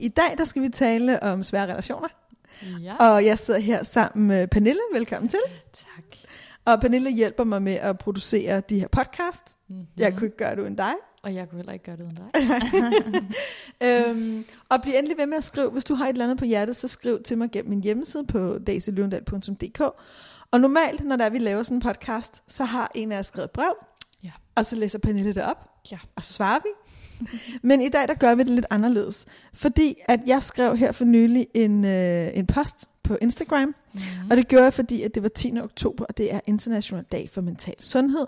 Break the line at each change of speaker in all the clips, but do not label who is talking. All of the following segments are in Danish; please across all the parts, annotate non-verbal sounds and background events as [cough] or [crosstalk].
I dag der skal vi tale om svære relationer.
Ja,
Og jeg sidder her sammen med Pernille. Velkommen til.
tak.
Og Pernille hjælper mig med at producere de her podcast.
Mm-hmm.
Jeg kunne ikke gøre det uden dig.
Og jeg kunne heller ikke gøre det uden dig. [laughs]
øhm, og bliv endelig ved med at skrive. Hvis du har et eller andet på hjertet, så skriv til mig gennem min hjemmeside på daisylundal.dk. Og normalt, når der er, vi laver sådan en podcast, så har en af os skrevet et brev.
Ja.
Og så læser Pernille det op.
Ja.
Og så svarer vi. [laughs] Men i dag, der gør vi det lidt anderledes. Fordi at jeg skrev her for nylig en, øh, en post på Instagram.
Mm-hmm.
Og det gjorde jeg, fordi at det var 10. oktober, og det er International Dag for Mental Sundhed.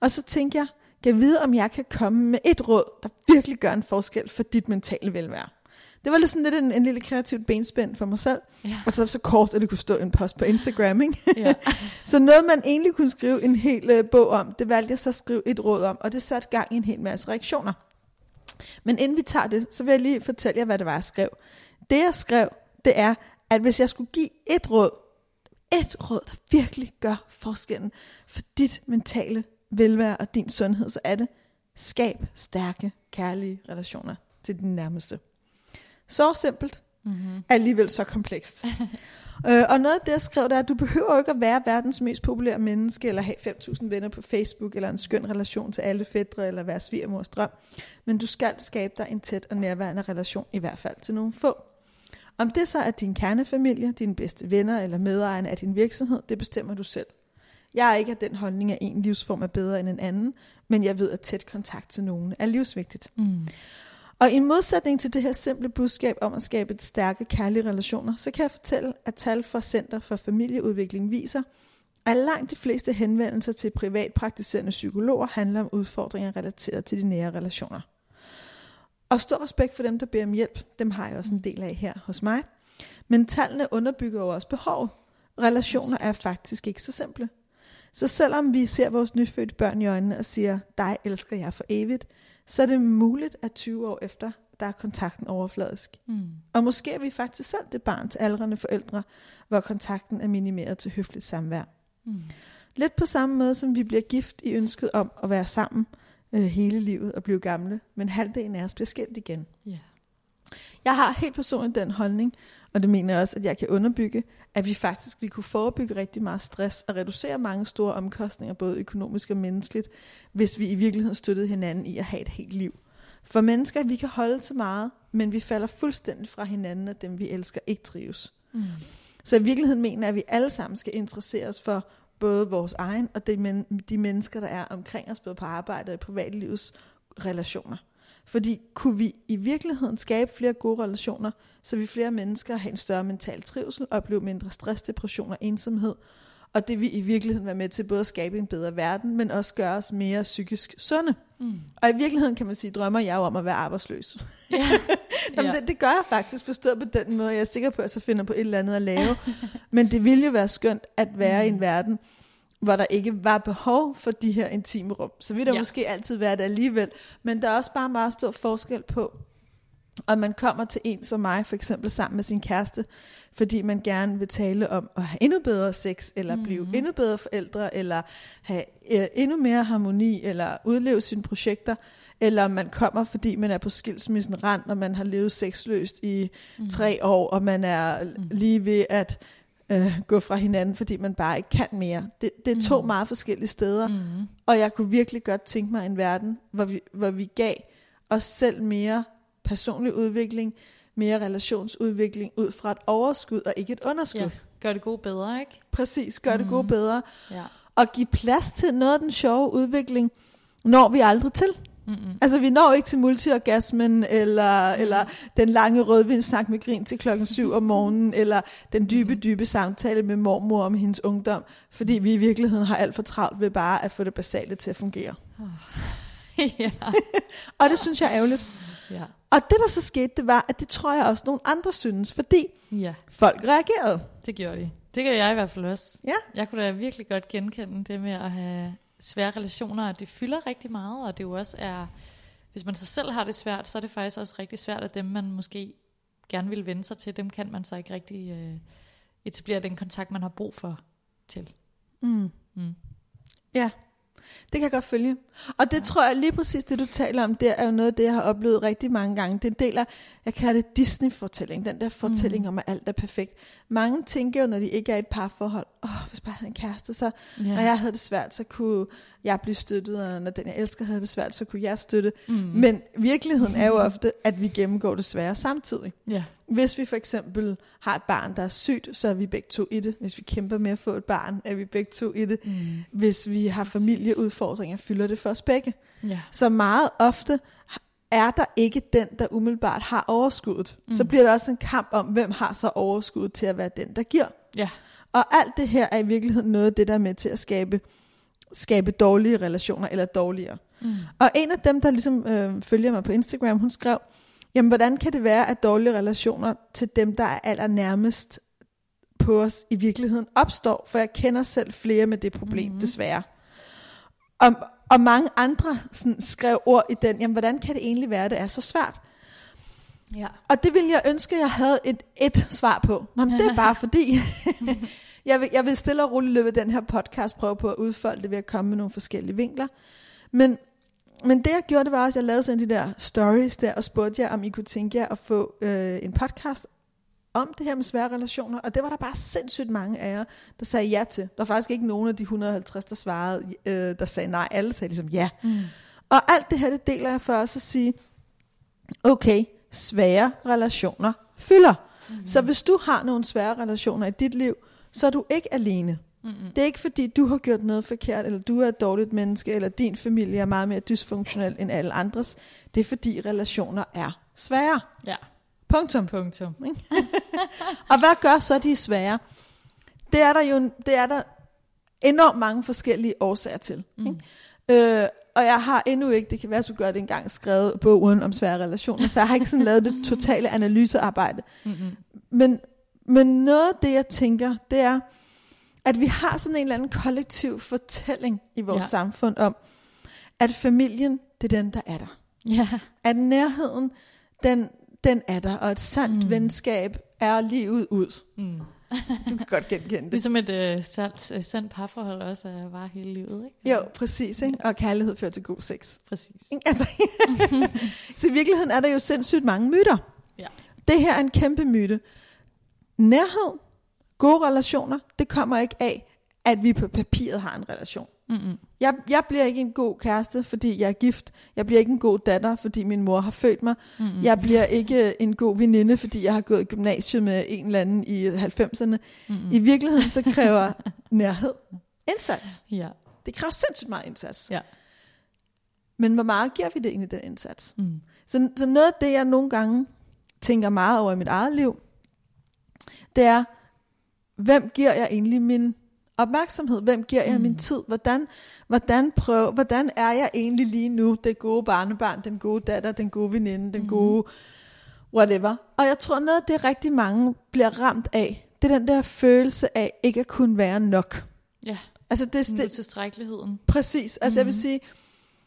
Og så tænkte jeg, kan jeg vide, om jeg kan komme med et råd, der virkelig gør en forskel for dit mentale velvære. Det var lidt sådan lidt en, en lille kreativt benspænd for mig selv.
Ja.
Og så så kort, at det kunne stå en post på Instagram. Ikke? [laughs]
ja. [laughs]
så noget, man egentlig kunne skrive en hel øh, bog om, det valgte jeg så at skrive et råd om, og det satte gang i en hel masse reaktioner. Men inden vi tager det, så vil jeg lige fortælle jer, hvad det var, jeg skrev. Det, jeg skrev, det er, at hvis jeg skulle give et råd, et råd, der virkelig gør forskellen for dit mentale velvære og din sundhed, så er det, skab stærke, kærlige relationer til din nærmeste. Så simpelt,
Mm-hmm.
alligevel så komplekst. [laughs] øh, og noget af det, jeg skrev, der er, at du behøver ikke at være verdens mest populære menneske, eller have 5.000 venner på Facebook, eller en skøn relation til alle fædre, eller være svigermors drøm. Men du skal skabe dig en tæt og nærværende relation, i hvert fald til nogle få. Om det så er din kernefamilie, dine bedste venner eller medejerne af din virksomhed, det bestemmer du selv. Jeg er ikke af den holdning, at en livsform er bedre end en anden, men jeg ved, at tæt kontakt til nogen er livsvigtigt.
Mm.
Og i modsætning til det her simple budskab om at skabe et stærke kærlige relationer, så kan jeg fortælle, at tal fra Center for Familieudvikling viser, at langt de fleste henvendelser til privatpraktiserende psykologer handler om udfordringer relateret til de nære relationer. Og stor respekt for dem, der beder om hjælp, dem har jeg også en del af her hos mig. Men tallene underbygger jo også behov. Relationer er faktisk ikke så simple. Så selvom vi ser vores nyfødte børn i øjnene og siger, dig elsker jeg for evigt, så er det muligt, at 20 år efter, der er kontakten overfladisk.
Mm.
Og måske er vi faktisk selv det barn til aldrende forældre, hvor kontakten er minimeret til høfligt samvær.
Mm.
Lidt på samme måde, som vi bliver gift i ønsket om at være sammen øh, hele livet og blive gamle, men halvdelen af os bliver skilt igen.
Ja.
Jeg har helt personligt den holdning, og det mener jeg også, at jeg kan underbygge, at vi faktisk vi kunne forebygge rigtig meget stress og reducere mange store omkostninger, både økonomisk og menneskeligt, hvis vi i virkeligheden støttede hinanden i at have et helt liv. For mennesker, vi kan holde til meget, men vi falder fuldstændig fra hinanden, og dem vi elsker ikke trives.
Mm.
Så i virkeligheden mener jeg, at vi alle sammen skal interessere os for både vores egen og de, men, de mennesker, der er omkring os, både på arbejde og i privatlivets relationer. Fordi kunne vi i virkeligheden skabe flere gode relationer, så vi flere mennesker have en større mental trivsel, opleve mindre stress, depression og ensomhed, og det vil i virkeligheden være med til både at skabe en bedre verden, men også gøre os mere psykisk sunde.
Mm.
Og i virkeligheden kan man sige, drømmer jeg jo om at være arbejdsløs.
Ja. [laughs]
Jamen,
Ja.
det, det gør jeg faktisk, forstået på den måde. Jeg er sikker på, at jeg så finder på et eller andet at lave. Men det ville jo være skønt at være mm. i en verden, hvor der ikke var behov for de her intime rum. Så vil der ja. Måske altid være det alligevel. Men der er også bare meget stor forskel på, om man kommer til en som mig, for eksempel sammen med sin kæreste, fordi man gerne vil tale om at have endnu bedre sex, eller mm. blive endnu bedre forældre, eller have øh, endnu mere harmoni, eller udleve sine projekter, eller man kommer, fordi man er på skilsmissen rand, og man har levet sexløst i mm. tre år, og man er mm. lige ved at øh, gå fra hinanden, fordi man bare ikke kan mere. Det, det er to
Mm.
meget forskellige steder,
Mm.
og jeg kunne virkelig godt tænke mig en verden, hvor vi, hvor vi gav os selv mere personlig udvikling, mere relationsudvikling ud fra et overskud og ikke et underskud.
Ja. Gør det gode bedre, ikke?
Præcis, gør det gode
Mhm.
bedre.
Ja.
Og give plads til noget af den sjove udvikling, når vi aldrig til.
Mm-mm.
Altså, vi når ikke til multiorgasmen, eller, mm. eller den lange rødvindsnak med grin til klokken 7 om morgenen, eller den dybe, dybe samtale med mormor om hendes ungdom, fordi vi i virkeligheden har alt for travlt ved bare at få det basale til at fungere. [laughs]
ja. [laughs]
Og det synes jeg er ærgerligt.
Ja.
Og det, der så skete, det var, at det tror jeg også nogle andre synes, fordi
ja,
folk reagerede.
det gjorde de. Det gør jeg i hvert fald også.
Ja.
Jeg kunne da virkelig godt genkende det med at have svære relationer, og det fylder rigtig meget, og det jo også er, hvis man så selv har det svært, så er det faktisk også rigtig svært, at dem man måske gerne vil vende sig til, dem kan man så ikke rigtig øh, etablere den kontakt, man har brug for til.
Mm.
Mm.
Ja, det kan jeg godt følge. Og det ja. tror jeg lige præcis, det du taler om, det er jo noget af det, jeg har oplevet rigtig mange gange. Det er en del af, jeg kalder det Disney-fortælling, den der fortælling mm. om, at alt er perfekt. Mange tænker jo, når de ikke er i et parforhold, åh, oh, hvis bare jeg havde en kæreste, så
Ja.
når jeg havde det svært, så kunne jeg blive støttet, og når den jeg elsker havde det svært, så kunne jeg støtte.
Mm.
Men virkeligheden er jo ofte, at vi gennemgår det svære samtidig.
Ja.
Hvis vi for eksempel har et barn, der er sygt, så er vi begge to i det. Hvis vi kæmper med at få et barn, er vi begge to i det.
Mm.
Hvis vi har familieudfordringer, fylder det for os begge.
Ja.
Så meget ofte er der ikke den, der umiddelbart har overskuddet. Mm. Så bliver der også en kamp om, hvem har så overskuddet til at være den, der giver.
Ja.
Og alt det her er i virkeligheden noget af det, der er med til at skabe, skabe dårlige relationer eller dårligere.
Mm.
Og en af dem, der ligesom øh, følger mig på Instagram, hun skrev, jamen hvordan kan det være, at dårlige relationer til dem, der er allernærmest på os i virkeligheden opstår? For jeg kender selv flere med det problem,
Mhm.
mm-hmm. desværre. Og, og mange andre sådan, skrev ord i den, jamen hvordan kan det egentlig være, at det er så svært?
Ja.
Og det ville jeg ønske, jeg havde et, et svar på. Nå, men det er bare [laughs] fordi, [laughs] jeg, vil, jeg vil stille og roligt af den her podcast prøve på at udfolde det ved at komme med nogle forskellige vinkler. Men, men det jeg gjorde, det var også, at jeg lavede sådan de der stories der, og spurgte jer, om I kunne tænke jer at få øh, en podcast om det her med svære relationer, og det var der bare sindssygt mange af jer, der sagde ja til. Der var faktisk ikke nogen af de 150, der svarede, øh, der sagde nej. Alle sagde ligesom ja.
Mm.
Og alt det her, det deler jeg for os at sige, okay, svære relationer fylder. Mm-hmm. Så hvis du har nogle svære relationer i dit liv, så er du ikke alene.
Mm-mm.
Det er ikke fordi, du har gjort noget forkert, eller du er et dårligt menneske, eller din familie er meget mere dysfunktionel end alle andres. Det er fordi, relationer er svære.
Ja.
Punktum.
Punktum. [laughs]
Og hvad gør så de svære? Det er der jo det er der enormt mange forskellige årsager til.
Mm.
Ikke? Øh, og jeg har endnu ikke, det kan være, at du gør det engang, skrevet bogen om svære relationer, så jeg har ikke sådan lavet det totale [laughs] analysearbejde.
Mm-mm.
Men, men noget af det, jeg tænker, det er, at vi har sådan en eller anden kollektiv fortælling i vores
Ja.
samfund om, at familien, det er den, der er der.
Ja.
At nærheden, den, den er der, og et sandt
Mm.
venskab er livet ud.
Mm. [laughs]
Du kan godt genkende det.
Ligesom et øh, sandt, sandt parforhold også er bare hele livet, ikke?
Jo, præcis. Ikke? Og kærlighed fører til god sex.
Præcis.
Altså, [laughs] så i virkeligheden er der jo sindssygt mange myter.
Ja.
Det her er en kæmpe myte. Nærhed, gode relationer, det kommer ikke af, at vi på papiret har en relation.
Mm-mm.
Jeg, jeg bliver ikke en god kæreste, fordi jeg er gift. Jeg bliver ikke en god datter, fordi min mor har født mig.
Mm-mm.
Jeg bliver ikke en god veninde, fordi jeg har gået i gymnasiet med en eller anden i 90'erne.
Mm-mm.
I virkeligheden så kræver [laughs] nærhed indsats.
Ja.
Det kræver sindssygt meget indsats.
Ja.
Men hvor meget giver vi det egentlig, den indsats?
Mm.
Så, så noget af det, jeg nogle gange tænker meget over i mit eget liv, det er, hvem giver jeg egentlig min opmærksomhed? Hvem giver jeg
Mm.
min tid? Hvordan, hvordan, prøv, hvordan er jeg egentlig lige nu? Det gode barnebarn, den gode datter, den gode veninde, den
Mhm.
gode whatever. Og jeg tror, noget af det rigtig mange bliver ramt af, det er den der følelse af ikke at kunne være nok.
Ja.
Altså det,
det, utilstrækkeligheden.
Præcis. Altså mm-hmm. jeg vil
Mhm.
sige,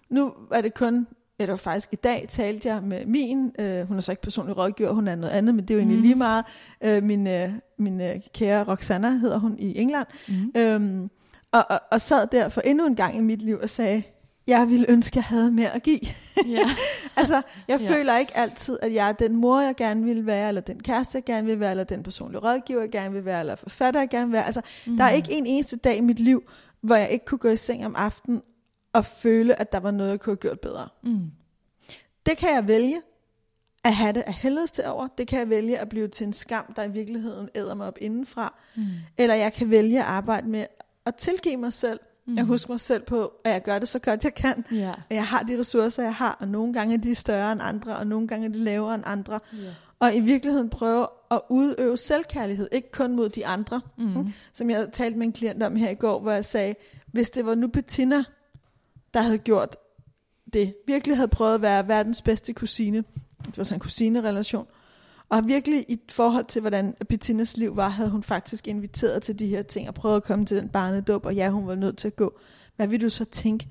nu er det kun, eller faktisk i dag talte jeg med min, øh, hun er så ikke personlig rådgiver, hun er noget andet, men det er jo egentlig
Mhm.
lige meget, øh, min, øh, min øh, kære Roxana hedder hun i England,
Mm.
øhm, og, og, og sad der for endnu en gang i mit liv og sagde, jeg ville ønske, jeg havde mere at give.
Ja. [laughs]
altså, jeg
Ja.
føler ikke altid, at jeg er den mor, jeg gerne vil være, eller den kæreste, jeg gerne vil være, eller den personlige rådgiver, jeg gerne vil være, eller forfatter, jeg gerne vil være. Altså,
Mm.
der er ikke en eneste dag i mit liv, hvor jeg ikke kunne gå i seng om aftenen og føle, at der var noget, jeg kunne have gjort bedre.
Mm.
Det kan jeg vælge at have det af helvedes til over. Det kan jeg vælge at blive til en skam, der i virkeligheden æder mig op indenfra.
Mm.
Eller jeg kan vælge at arbejde med at tilgive mig selv.
Mm.
Jeg husker mig selv på, at jeg gør det så godt jeg kan.
Ja.
At jeg har de ressourcer, jeg har, og nogle gange er de større end andre, og nogle gange er de lavere end andre.
ja.
Og i virkeligheden prøve at udøve selvkærlighed, ikke kun mod de andre.
Mm.
Som jeg talte med en klient om her i går, hvor jeg sagde, hvis det var nu Bettina, der havde gjort det, virkelig havde prøvet at være verdens bedste kusine, det var sådan en kusinerelation. Og virkelig i forhold til, hvordan Bettinas liv var, havde hun faktisk inviteret til de her ting, og prøvet at komme til den barnedåb, og ja, hun var nødt til at gå. Hvad vil du så tænke?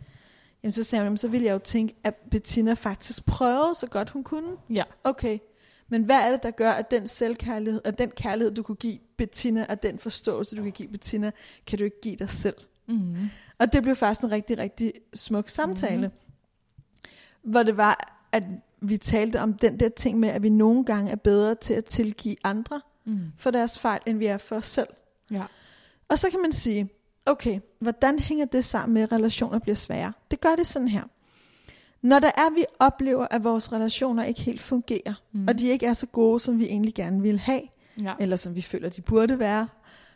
Jamen så sagde hun, så ville jeg jo tænke, at Bettina faktisk prøvede så godt hun kunne.
Ja.
Okay, men hvad er det, der gør, at den selvkærlighed, at den kærlighed, du kunne give Bettina, og den forståelse, du kan give Bettina, kan du ikke give dig selv?
Mm.
Og det blev faktisk en rigtig, rigtig smuk samtale. Mm. Hvor det var, at vi talte om den der ting med, at vi nogle gange er bedre til at tilgive andre
Mm.
for deres fejl, end vi er for os selv.
Ja.
Og så kan man sige, okay, hvordan hænger det sammen med, at relationer bliver svære? Det gør det sådan her. Når der er, vi oplever, at vores relationer ikke helt fungerer,
mm.
og de ikke er så gode, som vi egentlig gerne vil have,
Ja.
eller som vi føler, de burde være,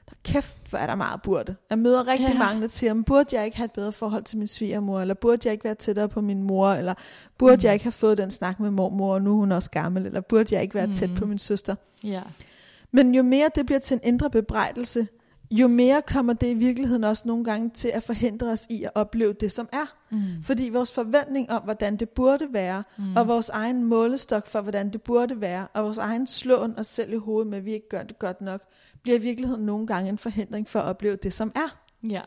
der kæft, hvor er der meget burde. Jeg møder rigtig
Ja.
mange, der siger, "Men burde jeg ikke have et bedre forhold til min svigermor, eller burde jeg ikke være tættere på min mor, eller burde
Mm.
jeg ikke have fået den snak med mormor, og nu er hun også gammel, eller burde jeg ikke være tæt
Mm.
på min søster.
Ja.
Men jo mere det bliver til en indre bebrejdelse, jo mere kommer det i virkeligheden også nogle gange til at forhindre os i at opleve det, som er.
Mm.
Fordi vores forventning om, hvordan det burde være,
Mm.
mm. og vores egen målestok for, hvordan det burde være, og vores egen slåen os selv i hovedet med, at vi ikke gør det godt nok, bliver i virkeligheden nogle gange en forhindring for at opleve det, som er.
Ja.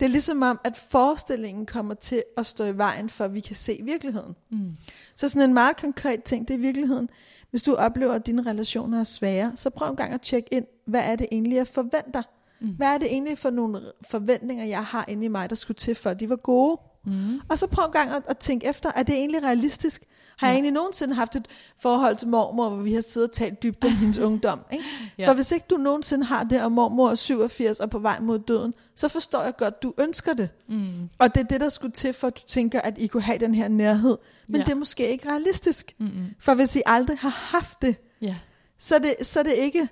Det er ligesom om, at forestillingen kommer til at stå i vejen for, at vi kan se virkeligheden.
Mm.
Så sådan en meget konkret ting, det er i virkeligheden, hvis du oplever, at dine relationer er svære, så prøv en gang at tjekke ind, hvad er det egentlig, jeg forventer?
Mm.
Hvad er det egentlig for nogle forventninger, jeg har inde i mig, der skulle til, for at de var gode?
Mm.
Og så prøv en gang at, at tænke efter, er det egentlig realistisk? Har jeg egentlig nogensinde haft et forhold til mormor, hvor vi har siddet og talt dybt om hendes [laughs] ungdom? Ikke?
Ja.
For hvis ikke du nogensinde har det, og mormor er 87 og på vej mod døden, så forstår jeg godt, du ønsker det.
Mm.
Og det er det, der skulle til, for at du tænker, at I kunne have den her nærhed. Men
Ja.
det er måske ikke realistisk.
Mm.
For hvis I aldrig har haft det,
Ja.
så er det, så er det ikke...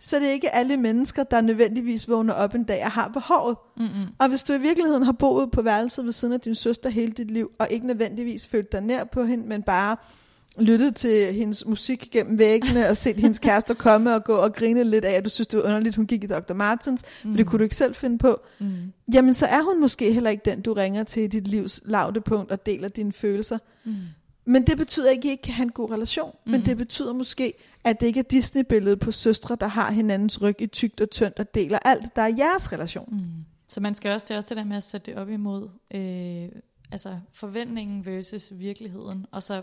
Så er det ikke alle mennesker, der nødvendigvis vågner op en dag og har behovet.
Mm.
Og hvis du i virkeligheden har boet på værelset ved siden af din søster hele dit liv, og ikke nødvendigvis følt dig nær på hende, men bare lyttet til hendes musik gennem væggene, og set hendes kærester komme og gå og grine lidt af, at du synes, det var underligt, hun gik i Dr. Martens, for det kunne du ikke selv finde på,
Mm.
jamen så er hun måske heller ikke den, du ringer til i dit livs lavdepunkt og deler dine følelser.
Mm.
Men det betyder ikke, at I ikke kan have en god relation. Mm. Men
Mhm.
det betyder måske, at det ikke er Disney-billedet på søstre, der har hinandens ryg i tygt og tyndt og deler alt, der er jeres relation.
Mm. Så man skal også, det er også det der med at sætte det op imod øh, altså forventningen versus virkeligheden, og så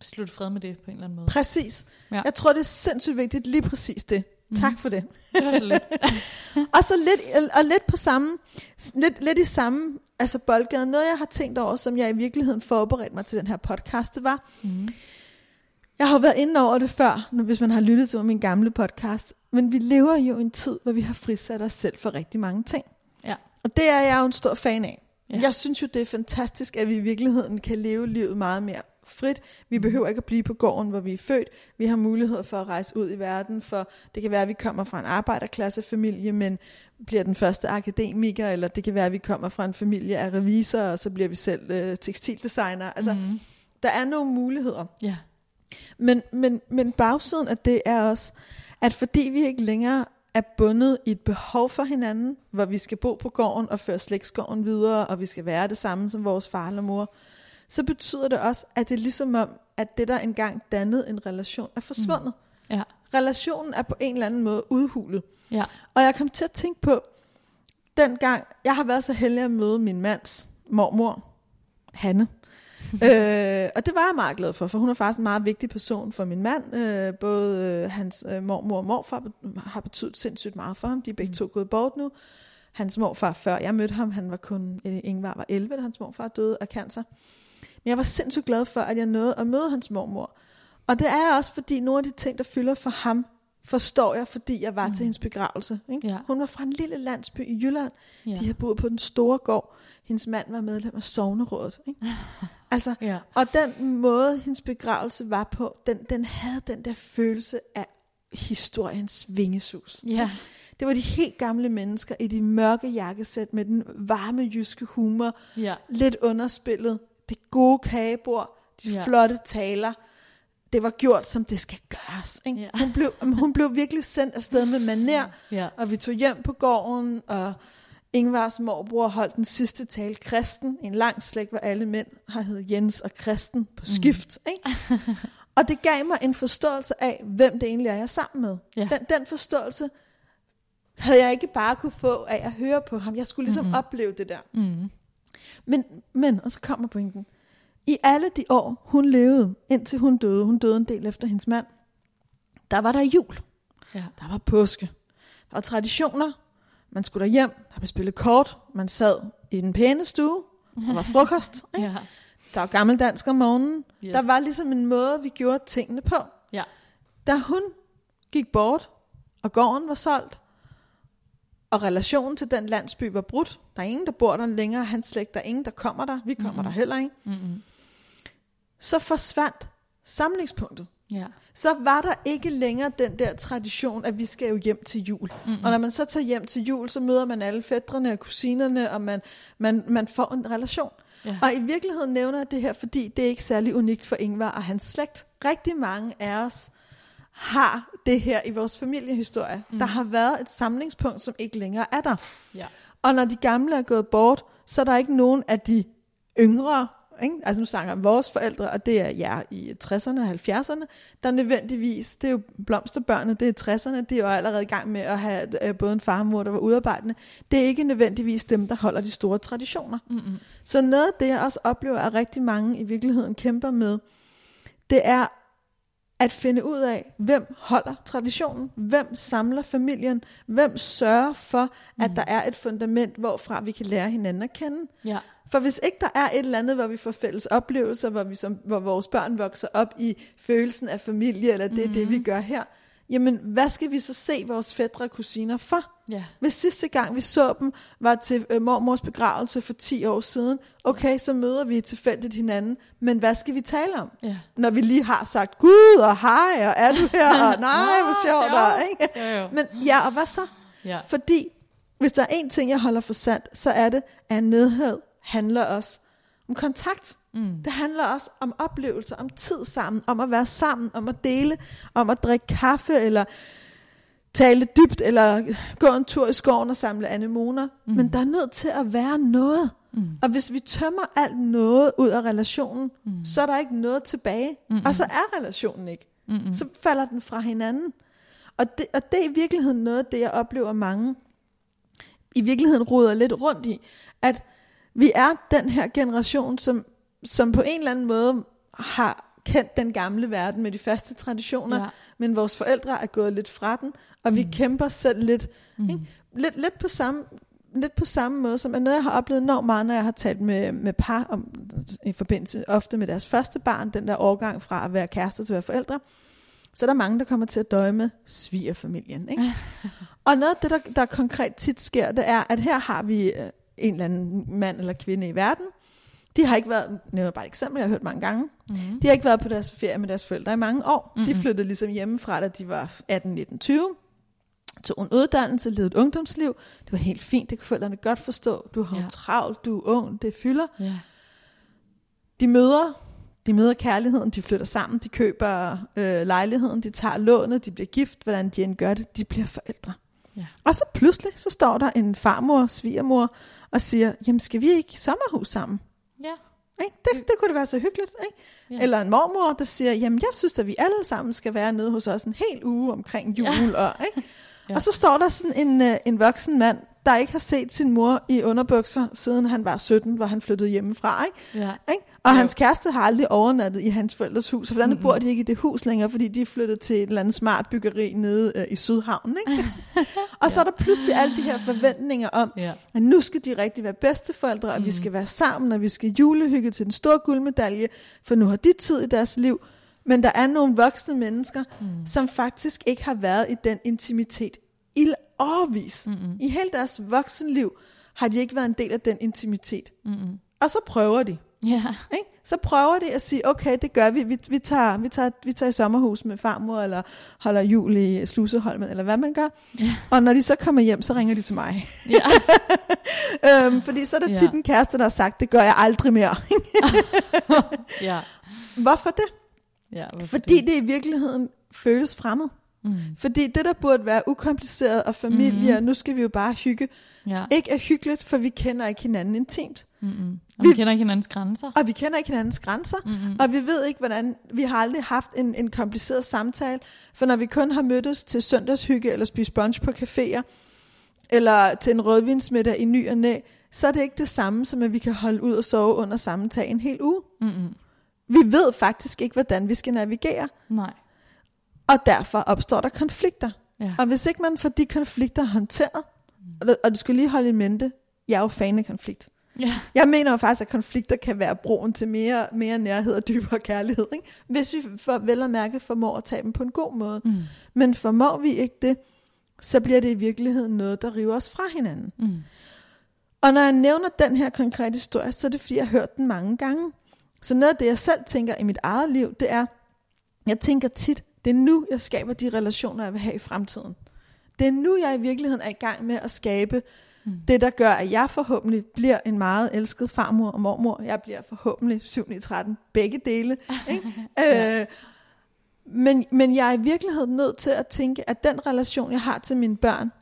slutte fred med det på en eller anden måde.
Præcis.
Ja.
Ja. Jeg tror, det er sindssygt vigtigt, lige præcis det. Mm. Tak for det.
Det var så lidt. [laughs]
Og så lidt, og lidt på samme, lidt, lidt i samme altså boldgade. Noget, jeg har tænkt over, som jeg i virkeligheden forberedte mig til den her podcast, det var,
Mm.
jeg har været inde over det før, hvis man har lyttet til min gamle podcast, men vi lever jo i en tid, hvor vi har frisat os selv for rigtig mange ting.
Ja.
Og det er jeg jo en stor fan af.
Ja.
Jeg synes jo, det er fantastisk, at vi i virkeligheden kan leve livet meget mere frit. Vi behøver ikke at blive på gården, hvor vi er født. Vi har mulighed for at rejse ud i verden, for det kan være, at vi kommer fra en arbejderklassefamilie, men bliver den første akademiker, eller det kan være, at vi kommer fra en familie af revisorer, og så bliver vi selv øh, tekstildesigner. Altså, mm. der er nogle muligheder.
Ja.
Men, men, men bagsiden af det er også, at fordi vi ikke længere er bundet i et behov for hinanden, hvor vi skal bo på gården og føre slægtsgården videre, og vi skal være det samme som vores far eller mor, så betyder det også, at det er ligesom om, at det, der engang dannede en relation, er forsvundet.
Mm. Ja.
Relationen er på en eller anden måde udhulet.
Ja.
Og jeg kom til at tænke på, dengang, jeg har været så heldig at møde min mands mormor, Hanne. [laughs] øh, og det var jeg meget glad for, for hun er faktisk en meget vigtig person for min mand. Øh, både øh, hans øh, mormor og morfar har betydet sindssygt meget for ham. De er begge
Mm.
to gået bort nu. Hans morfar, før jeg mødte ham, han var kun, øh, Ingvar var 11, da hans morfar døde af cancer. Men jeg var sindssygt glad for, at jeg nåede at møde hans mormor. Og det er også, fordi nogle af de ting, der fylder for ham, forstår jeg, fordi jeg var mm. til hendes begravelse. Ikke?
Ja.
Hun var fra en lille landsby i Jylland.
Ja.
De har boet på den store gård. Hendes mand var medlem af sovnerådet. Ikke? [laughs] Altså,
Ja.
og den måde, hendes begravelse var på, den, den havde den der følelse af historiens vingesus.
Ja.
Det var de helt gamle mennesker i de mørke jakkesæt med den varme jyske humor,
Ja.
lidt underspillet, det gode kagebord, de
Ja.
flotte taler. Det var gjort, som det skal gøres. Ikke?
Ja.
Hun, blev, hun blev virkelig sendt afsted med maner,
Ja.
og vi tog hjem på gården, og Ingvars morbror holdt den sidste tale kristen. En lang slægt, hvor alle mænd har heddet Jens og Kristen på skift. Mm. Ikke? [laughs] Og det gav mig en forståelse af, hvem det egentlig er, jeg er sammen med.
Ja.
Den, den forståelse havde jeg ikke bare kunne få af at høre på ham. Jeg skulle ligesom mm-hmm. opleve det der.
Mm.
Men, men, og så kommer pointen. I alle de år, hun levede, indtil hun døde, hun døde en del efter hendes mand, der var der jul.
Ja.
Der var påske. Der var traditioner. Man skulle hjem. Der blev spillet kort. Man sad i den pæne stue. Der var frokost. [laughs] Ikke?
Ja.
Der var gammeldansk om morgenen.
Yes.
Der var ligesom en måde, vi gjorde tingene på.
Ja.
Da hun gik bort, og gården var solgt, og relationen til den landsby var brudt, der er ingen, der bor der længere, hans slægt, der er ingen, der kommer der, vi kommer mm-hmm. der heller ikke,
Mm-mm.
så forsvandt samlingspunktet.
Ja.
Så var der ikke længere den der tradition, at vi skal jo hjem til jul. Mm-hmm. Og når man så tager hjem til jul, så møder man alle fædrene og kusinerne, og man, man, man får en relation.
Ja.
Og i virkeligheden nævner jeg det her, fordi det er ikke særlig unikt for Ingvar og hans slægt. Rigtig mange af os har det her i vores familiehistorie. Mm. Der har været et samlingspunkt, som ikke længere er der.
Ja.
Og når de gamle er gået bort, så er der ikke nogen af de yngre, ikke? altså nu snakker jeg om vores forældre, og det er jer i 60'erne og 70'erne, der nødvendigvis, det er jo blomsterbørnene, det er 60'erne, de er jo allerede i gang med at have øh, både en far og mor, der var udarbejdende. Det er ikke nødvendigvis dem, der holder de store traditioner.
Mm-mm.
Så noget af det, jeg også oplever, at rigtig mange i virkeligheden kæmper med, det er at finde ud af, hvem holder traditionen, hvem samler familien, hvem sørger for, at der er et fundament, hvorfra vi kan lære hinanden at kende.
Ja.
For hvis ikke der er et eller andet, hvor vi får fælles oplevelser, hvor, vi som, hvor vores børn vokser op i følelsen af familie, eller det er det, vi gør her, jamen hvad skal vi så se vores fædre og kusiner for?
Ja.
Hvis sidste gang vi så dem var til øh, mormors begravelse for 10 år siden, okay, så møder vi tilfældigt hinanden, men hvad skal vi tale om?
Ja.
Når vi lige har sagt Gud og hej, og er du her, og [laughs] nej, hvor sjovt,
sjovt.
og, ikke?
Jo, jo.
Men ja, og hvad så?
Ja.
Fordi hvis der er en ting, jeg holder for sandt, så er det, at nedhed handler også om kontakt.
Mm.
Det handler også om oplevelser, om tid sammen, om at være sammen, om at dele, om at drikke kaffe, eller tale dybt, eller gå en tur i skoven og samle anemoner. Mm. Men der er nødt til at være noget.
Mm.
Og hvis vi tømmer alt noget ud af relationen, mm. så er der ikke noget tilbage. Mm-mm. Og så er relationen ikke.
Mm-mm.
Så falder den fra hinanden. Og det, og det er i virkeligheden noget af det, jeg oplever mange i virkeligheden roder lidt rundt i, at vi er den her generation, som, som på en eller anden måde har kendt den gamle verden med de faste traditioner,
Ja.
ja. men vores forældre er gået lidt fra den, og vi mm. kæmper selv lidt, mm. ikke? lidt, lidt på samme lidt på samme måde, som er noget, jeg har oplevet enormt meget, når jeg har talt med, med par om, i forbindelse ofte med deres første barn, den der overgang fra at være kærester til at være forældre, så er der mange, der kommer til at døje med svigerfamilien. Ikke? [laughs] og noget af det, der, der konkret tit sker, det er, at her har vi øh, en eller anden mand eller kvinde i verden. De har ikke været, nævner bare et eksempel, jeg har hørt mange gange,
Mm.
de har ikke været på deres ferie med deres forældre i mange år. Mm-hmm. De flyttede ligesom hjemmefra, da de var 18, 19, 20. Tog en uddannelse, levede et ungdomsliv. Det var helt fint, det kunne forældrene godt forstå. Du har
Ja.
travlt, du er ung, det fylder.
Ja.
De møder, de møder kærligheden, de flytter sammen, de køber øh, lejligheden, de tager lånet, de bliver gift, hvordan de end gør det, de bliver forældre.
Ja.
Og så pludselig, så står der en farmor, svigermor, og siger, jamen skal vi ikke sommerhus sammen? Ikke? Det, det kunne det være så hyggeligt. Ikke?
Ja.
Ja. Eller en mormor, der siger, jamen jeg synes, at vi alle sammen skal være nede hos os en hel uge omkring jul.
Ja.
Og, ikke? [laughs]
Ja.
og så står der sådan en, øh, en voksen mand, der ikke har set sin mor i underbukser, siden han var 17, hvor han flyttede hjemmefra. Ikke?
Ja.
Ikke? Og
Jo.
hans kæreste har aldrig overnattet i hans forældres hus, så hvordan mm-hmm. bor de ikke i det hus længere, fordi de er flyttet til et eller andet smart byggeri nede øh, i Sydhavn. Ikke? [laughs] og så er der pludselig alle de her forventninger om,
Ja.
at nu skal de rigtig være bedsteforældre, og mm. vi skal være sammen, og vi skal julehygge til den store guldmedalje, for nu har de tid i deres liv. Men der er nogle voksne mennesker, mm. som faktisk ikke har været i den intimitet i årvis. Mm-hmm. I hele deres voksenliv har de ikke været en del af den intimitet.
Mm-mm.
Og så prøver de.
Ja.
Ikke? Så prøver de at sige, okay, det gør vi. Vi, vi, tager, vi, tager, vi tager i sommerhus med farmor, eller holder jul i Sluseholmen, eller hvad man gør.
Ja.
Og når de så kommer hjem, så ringer de til mig.
Ja. [laughs]
øhm, fordi så er der
Ja.
tit en kæreste, der har sagt, det gør jeg aldrig mere. [laughs]
ja.
Hvorfor det?
ja hvorfor
Fordi det i virkeligheden føles fremmed.
Mm.
Fordi det, der burde være ukompliceret og familie,
Mhm.
og nu skal vi jo bare hygge,
Ja.
ikke er hyggeligt, for vi kender ikke hinanden intimt.
Mm-mm. Og
Vi-
vi kender ikke hinandens grænser.
Og vi kender ikke hinandens grænser.
Mm-mm.
Og vi ved ikke, hvordan... Vi har aldrig haft en, en kompliceret samtale. For når vi kun har mødtes til søndagshygge, eller spist brunch på caféer, eller til en rødvinsmiddag i ny og næ, så er det ikke det samme, som at vi kan holde ud og sove under samme tag en hel uge.
Mm-mm.
Vi ved faktisk ikke, hvordan vi skal navigere.
Nej.
Og derfor opstår der konflikter.
Ja.
Og hvis ikke man får de konflikter håndteret, og- og du skal lige holde i mente, jeg er jo fan af konflikt.
Ja.
Jeg mener jo faktisk, at konflikter kan være broen til mere, mere nærhed og dybere kærlighed. Ikke? Hvis vi for, vel og mærke formår at tage dem på en god måde.
Mm.
Men formår vi ikke det, så bliver det i virkeligheden noget, der river os fra hinanden.
Mm.
Og når jeg nævner den her konkrete historie, så er det fordi, jeg har hørt den mange gange. Så noget af det, jeg selv tænker i mit eget liv, det er, jeg tænker tit, det er nu, jeg skaber de relationer, jeg vil have i fremtiden. Det er nu, jeg i virkeligheden er i gang med at skabe
Mm.
det, der gør, at jeg forhåbentlig bliver en meget elsket farmor og mormor. Jeg bliver forhåbentlig 7 i 13, begge dele. Ikke? [laughs]
Ja.
øh, men, men jeg er i virkeligheden nødt til at tænke, at den relation, jeg har til mine børn,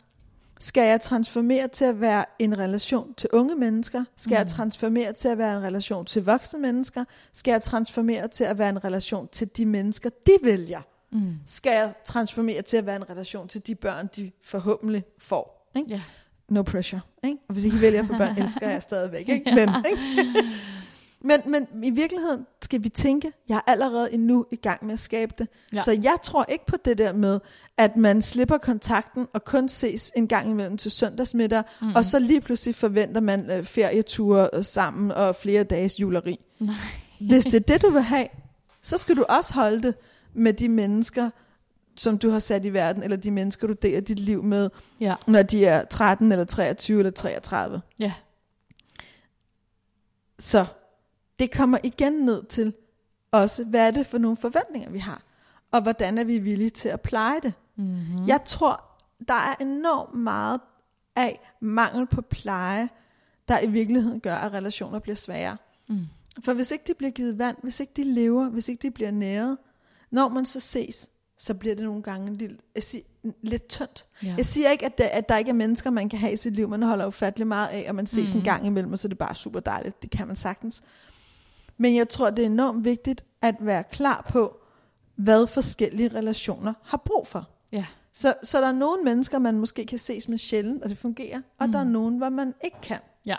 skal jeg transformere til at være en relation til unge mennesker? Skal jeg
Mm.
transformere til at være en relation til voksne mennesker? Skal jeg transformere til at være en relation til de mennesker, de vælger?
Mm.
Skal jeg transformere til at være en relation til de børn, de forhåbentlig får? Ikke?
Ja.
No pressure. Ikke? Og hvis ikke I vælger for børn, [laughs] elsker jeg stadigvæk. Ikke? Men, ikke? [laughs] men, men i virkeligheden skal vi tænke, jeg er allerede endnu i gang med at skabe det.
Ja.
Så jeg tror ikke på det der med, at man slipper kontakten og kun ses en gang imellem til søndagsmiddag, mm. og så lige pludselig forventer man øh, ferieture øh, sammen og flere dages juleri.
Nej.
Hvis det er det, du vil have, så skal du også holde det med de mennesker, som du har sat i verden, eller de mennesker, du deler dit liv med,
Ja.
når de er 13, eller 23, eller 33.
Ja.
Så det kommer igen ned til også, hvad er det for nogle forventninger, vi har? Og hvordan er vi villige til at pleje det?
Mm-hmm.
Jeg tror, der er enormt meget af mangel på pleje, der i virkeligheden gør, at relationer bliver svære.
Mm.
For hvis ikke de bliver givet vand, hvis ikke de lever, hvis ikke de bliver næret, når man så ses, så bliver det nogle gange lidt, jeg siger, lidt tyndt.
Ja.
Jeg siger ikke, at der, at der ikke er mennesker, man kan have i sit liv. Man holder ufattelig meget af, og man ses mm. en
Mhm.
gang imellem, og så er det bare super dejligt. Det kan man sagtens. Men jeg tror, det er enormt vigtigt at være klar på, hvad forskellige relationer har brug for.
Ja.
Så, så der er nogle mennesker, man måske kan ses med sjældent, og det fungerer, og
Mm.
der er nogen, hvor man ikke kan.
Ja.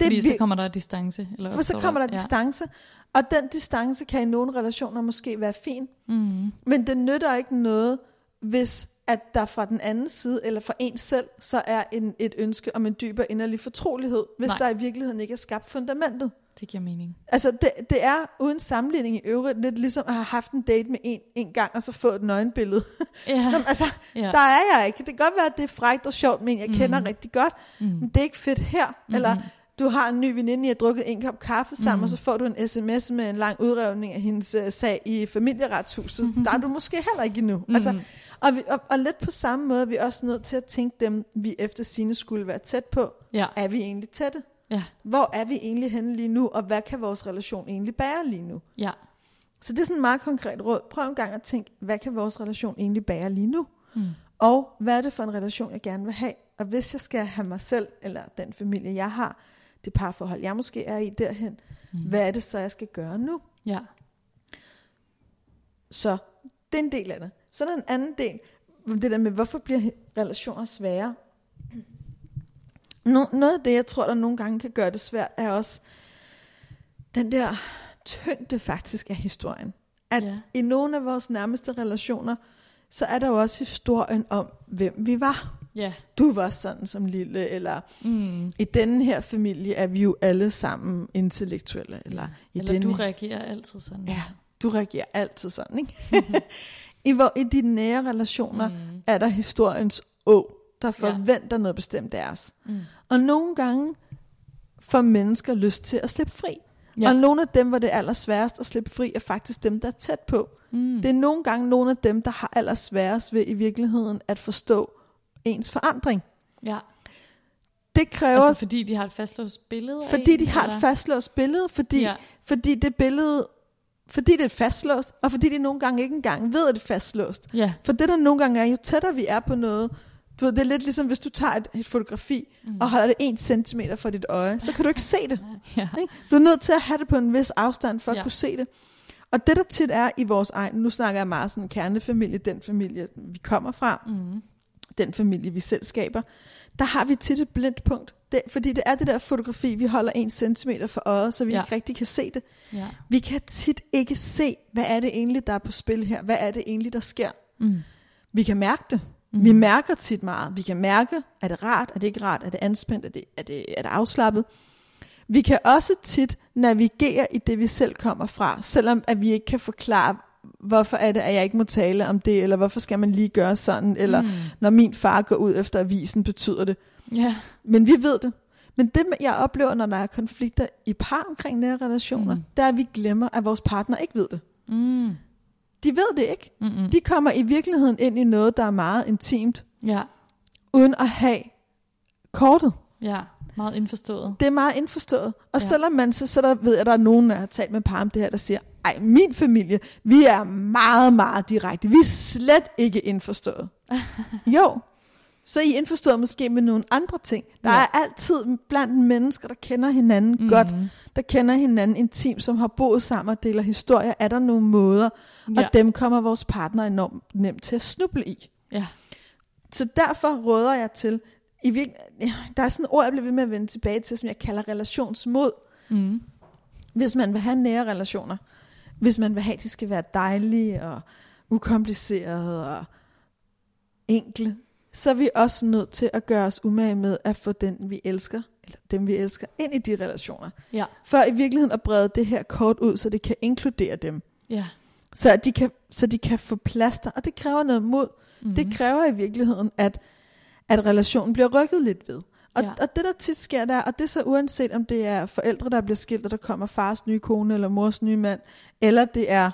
Det
Fordi så kommer der distance. Eller
for så kommer der
ja.
distance, og den distance kan i nogle relationer måske være fin,
Mm.
men det nytter ikke noget, hvis at der fra den anden side, eller fra en selv, så er en, et ønske om en dybere inderlig fortrolighed, hvis
Nej.
Der i virkeligheden ikke er skabt fundamentet.
Det giver mening.
Altså, det, det er uden sammenligning i øvrigt lidt ligesom at have haft en date med en, en gang, og så få et nøgenbillede.
Ja. [laughs]
Jamen, altså,
ja.
der er jeg ikke. Det kan godt være, at det er frækt og sjovt, men jeg kender
Mhm.
rigtig godt.
mm.
Men det er ikke fedt her. Mm-hmm. Eller du har en ny veninde, I har drukket en kop kaffe sammen, mm. og så får du en sms med en lang udrevning af hendes uh, sag i familieretshuset.
Mhm. [laughs]
Mm-hmm. Der er du måske heller ikke endnu.
Mm.
Mm. Altså, og, vi, og, og lidt på samme måde er vi også nødt til at tænke dem, vi efter sine skulle være tæt på.
ja.
Er vi egentlig tætte?
Ja.
Hvor er vi egentlig henne lige nu, og hvad kan vores relation egentlig bære lige nu?
Ja.
Så det er sådan en meget konkret råd. Prøv en gang at tænke, hvad kan vores relation egentlig bære lige nu?
Mm.
Og hvad er det for en relation, jeg gerne vil have? Og hvis jeg skal have mig selv, eller den familie, jeg har, det parforhold, jeg måske er i derhen,
Mm.
hvad er det så, jeg skal gøre nu?
Ja.
Så det er en del af det. Så er der en anden del, det der med, hvorfor bliver relationer svære? No, noget af det, jeg tror, der nogle gange kan gøre det svært, er også den der tyngde faktisk af historien. At
Ja.
i nogle af vores nærmeste relationer, så er der jo også historien om, hvem vi var.
Ja.
Du var sådan som lille, eller
Mm.
i denne her familie er vi jo alle sammen intellektuelle, eller i
Eller
denne
du reagerer altid sådan.
Ja, du reagerer altid sådan, ikke? [laughs] I, hvor, I de nære relationer mm. Er der historiens å, der
Ja.
forventer noget bestemt af os.
Mm.
Og nogle gange får mennesker lyst til at slippe fri.
Ja.
Ja. Og nogle af dem, hvor det er allersværest at slippe fri, er faktisk dem, der er tæt på.
Mm.
Det er nogle gange nogle af dem, der har allersværest ved i virkeligheden at forstå ens forandring.
Ja.
Det kræver,
Altså fordi de har et fastlåst billede
fordi
en,
de har
eller?
et fastlåst billede, fordi,
Ja.
fordi det billede fordi det er fastlåst, og fordi de nogle gange ikke engang ved, at det er fastlåst.
Ja.
For det der nogle gange er, jo tættere vi er på noget, du ved, det er lidt ligesom, hvis du tager et, et fotografi, mm. og holder det en centimeter fra dit øje, så kan du ikke se det. [laughs]
Ja.
Ikke? Du er nødt til at have det på en vis afstand, for at
Ja.
kunne se det. Og det der tit er i vores egen, nu snakker jeg meget sådan kernefamilie, den familie, vi kommer fra,
Mm.
Den familie, vi selv skaber, der har vi tit et blindt punkt. Det, fordi det er det der fotografi, vi holder en centimeter for øjet, så vi
Ja.
ikke rigtig kan se det.
Ja.
Vi kan tit ikke se, hvad er det egentlig, der er på spil her? Hvad er det egentlig, der sker?
Mm.
Vi kan mærke det.
Mm.
Vi mærker tit meget. Vi kan mærke, er det rart, er det ikke rart, er det anspændt, er det, er det, er det afslappet? Vi kan også tit navigere i det, vi selv kommer fra, selvom at vi ikke kan forklare, hvorfor er det, at jeg ikke må tale om det, eller hvorfor skal man lige gøre sådan, eller
Mm.
når min far går ud efter avisen, betyder det.
Ja.
Men vi ved det. Men det, jeg oplever, når der er konflikter i par omkring nære relationer,
Mm.
det er, at vi glemmer, at vores partner ikke ved det.
Mm.
De ved det ikke.
Mm-mm.
De kommer i virkeligheden ind i noget, der er meget intimt,
Ja.
uden at have kortet.
Ja. Meget indforstået.
Det er meget indforstået. Og
ja.
selvom man så, så der ved jeg, at der er nogen, der har talt med par om det her, der siger, ej, min familie, vi er meget, meget direkte. Vi er slet ikke indforstået. [laughs] jo, så I indforstået måske med nogle andre ting. Der
Ja.
er altid blandt mennesker, der kender hinanden mm. godt, der kender hinanden intimt, som har boet sammen og deler historier, er der nogle måder,
Ja.
og dem kommer vores partner enormt nemt til at snuble i.
Ja.
Så derfor råder jeg til, i virke, der er sådan et ord, jeg bliver ved med at vende tilbage til, som jeg kalder relationsmod.
Mm.
Hvis man vil have nære relationer, hvis man vil have, at de skal være dejlige og ukomplicerede og enkle, så er vi også nødt til at gøre os umage med at få den, vi elsker, eller dem, vi elsker, ind i de relationer.
Ja.
For i virkeligheden at brede det her kort ud, så det kan inkludere dem.
Ja.
Så at de kan, så de kan få plaster, og det kræver noget mod.
Mm.
Det kræver i virkeligheden, at, at relationen bliver rykket lidt ved. Og,
Ja.
og det der tit sker der, og det er så uanset om det er forældre, der bliver skilt, og der kommer fars nye kone eller mors nye mand, eller det er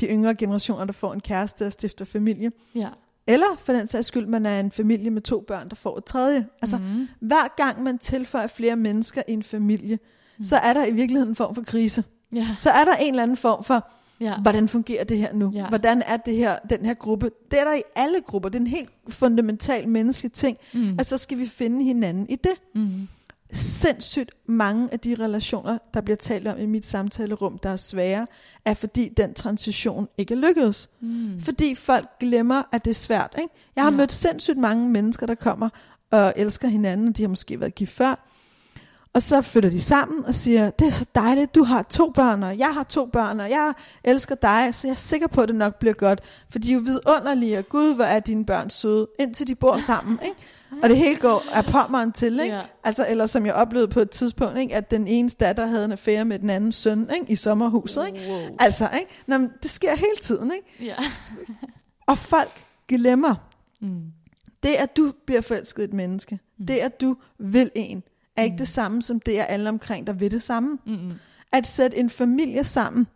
de yngre generationer, der får en kæreste og stifter familie,
Ja.
eller for den sags skyld, man er en familie med to børn, der får et tredje. Altså
mm.
hver gang man tilføjer flere mennesker i en familie, mm. så er der i virkeligheden en form for krise.
Ja.
Så er der en eller anden form for,
Ja.
hvordan fungerer det her nu?
Ja.
Hvordan er det her, den her gruppe? Det er der i alle grupper. Det er en helt fundamental menneskelig ting.
Mm.
Og så skal vi finde hinanden i det.
Mm.
Sindssygt mange af de relationer, der bliver talt om i mit samtalerum, der er svære, er fordi den transition ikke er lykkedes.
Mm.
Fordi folk glemmer, at det er svært. Ikke? Jeg har
Ja.
mødt sindssygt mange mennesker, der kommer og elsker hinanden, og de har måske været gift før. Og så flytter de sammen og siger, det er så dejligt, du har to børn, og jeg har to børn, og jeg elsker dig, så jeg er sikker på, at det nok bliver godt. For de er jo vidunderlige, og gud, hvor er dine børn søde, indtil de bor sammen. Ikke? Og det hele går af pommeren til. Ikke?
Ja.
Altså, eller som jeg oplevede på et tidspunkt, ikke? at den ene datter havde en affære med den anden søn ikke? i sommerhuset. Ikke?
Wow.
Altså, ikke? Nå, men det sker hele tiden. Ikke?
Ja.
Og folk glemmer,
Mm.
det at du bliver forelsket et menneske, mm. det at du vil en, er ikke det samme som det, at alle omkring dig vil det samme.
Mm.
At sætte en familie sammen,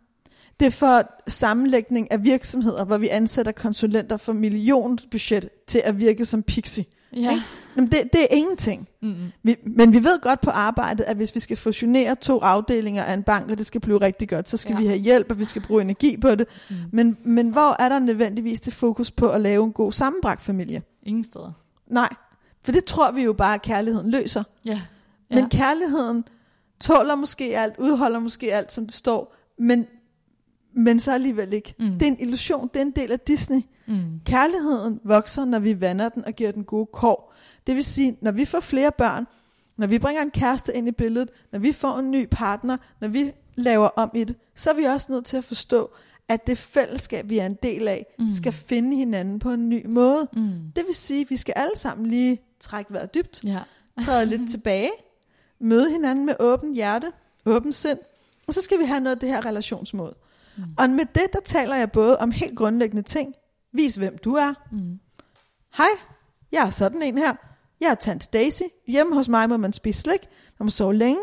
det er for sammenlægning af virksomheder, hvor vi ansætter konsulenter for millionbudget til at virke som pixie.
Ja.
Ikke? Jamen det, det er ingenting.
Mm.
Vi, men vi ved godt på arbejdet, at hvis vi skal fusionere to afdelinger af en bank, og det skal blive rigtig godt, så skal
ja.
vi have hjælp, og vi skal bruge energi på det.
Mm.
Men, men hvor er der nødvendigvis det fokus på at lave en god sammenbragt familie?
Ingen steder.
Nej, for det tror vi jo bare, at kærligheden løser.
Ja.
Ja. Men kærligheden tåler måske alt, udholder måske alt, som det står, men, men så alligevel ikke.
Mm.
Det er en illusion, det er en del af Disney.
Mm.
Kærligheden vokser, når vi vander den og giver den gode kår. Det vil sige, når vi får flere børn, når vi bringer en kæreste ind i billedet, når vi får en ny partner, når vi laver om i det, så er vi også nødt til at forstå, at det fællesskab, vi er en del af,
Mm.
mm. skal finde hinanden på en ny måde.
Mm.
Det vil sige, at vi skal alle sammen lige trække vejret dybt,
Ja.
træde lidt [laughs] tilbage, møde hinanden med åben hjerte, åben sind, og så skal vi have noget af det her relationsmål. Mm. Og med det, der taler jeg både om helt grundlæggende ting. Vis, hvem du er.
Mm.
Hej, jeg er sådan en her. Jeg er tante Daisy. Hjemme hos mig må man spise slik. Man må sove længe.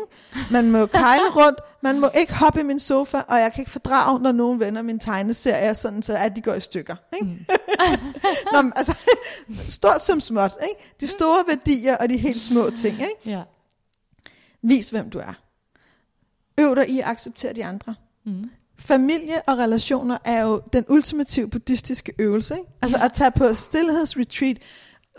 Man må [laughs] kejle rundt. Man må ikke hoppe i min sofa. Og jeg kan ikke fordrage, når nogen vender min tegneserie, sådan så at de går i stykker. Ikke? Mm. [laughs] Nå, men, altså, [laughs] stort som småt. Ikke? De store værdier og de helt små ting. Ikke?
Ja.
Vis, hvem du er. Øv dig i at acceptere de andre.
Mm.
familie og relationer er jo den ultimative buddhistiske øvelse. Ikke? Altså
Ja.
at tage på stillhedsretreat,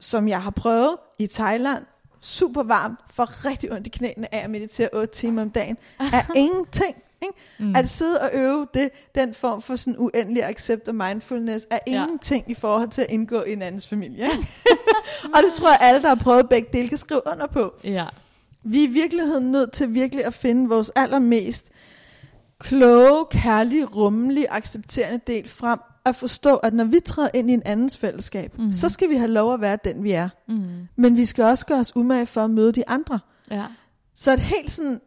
som jeg har prøvet i Thailand, super varmt, får rigtig ondt i knæene af at meditere 8 timer om dagen, er [laughs] ingenting. Ikke? Mm. At sidde og øve det, den form for sådan uendelig accept og mindfulness, er
Ja.
ingenting i forhold til at indgå i en andens familie. [laughs] Ikke? [laughs] og det tror jeg, alle, der har prøvet begge dele, kan skrive under på.
Ja.
Vi er i virkeligheden nødt til virkelig at finde vores allermest kloge, kærlige, rummelige, accepterende del frem. At forstå, at når vi træder ind i en andens fællesskab, mm. så skal vi have lov at være den, vi er.
Mm.
Men vi skal også gøre os umage for at møde de andre.
Ja.
Så et helt sådan,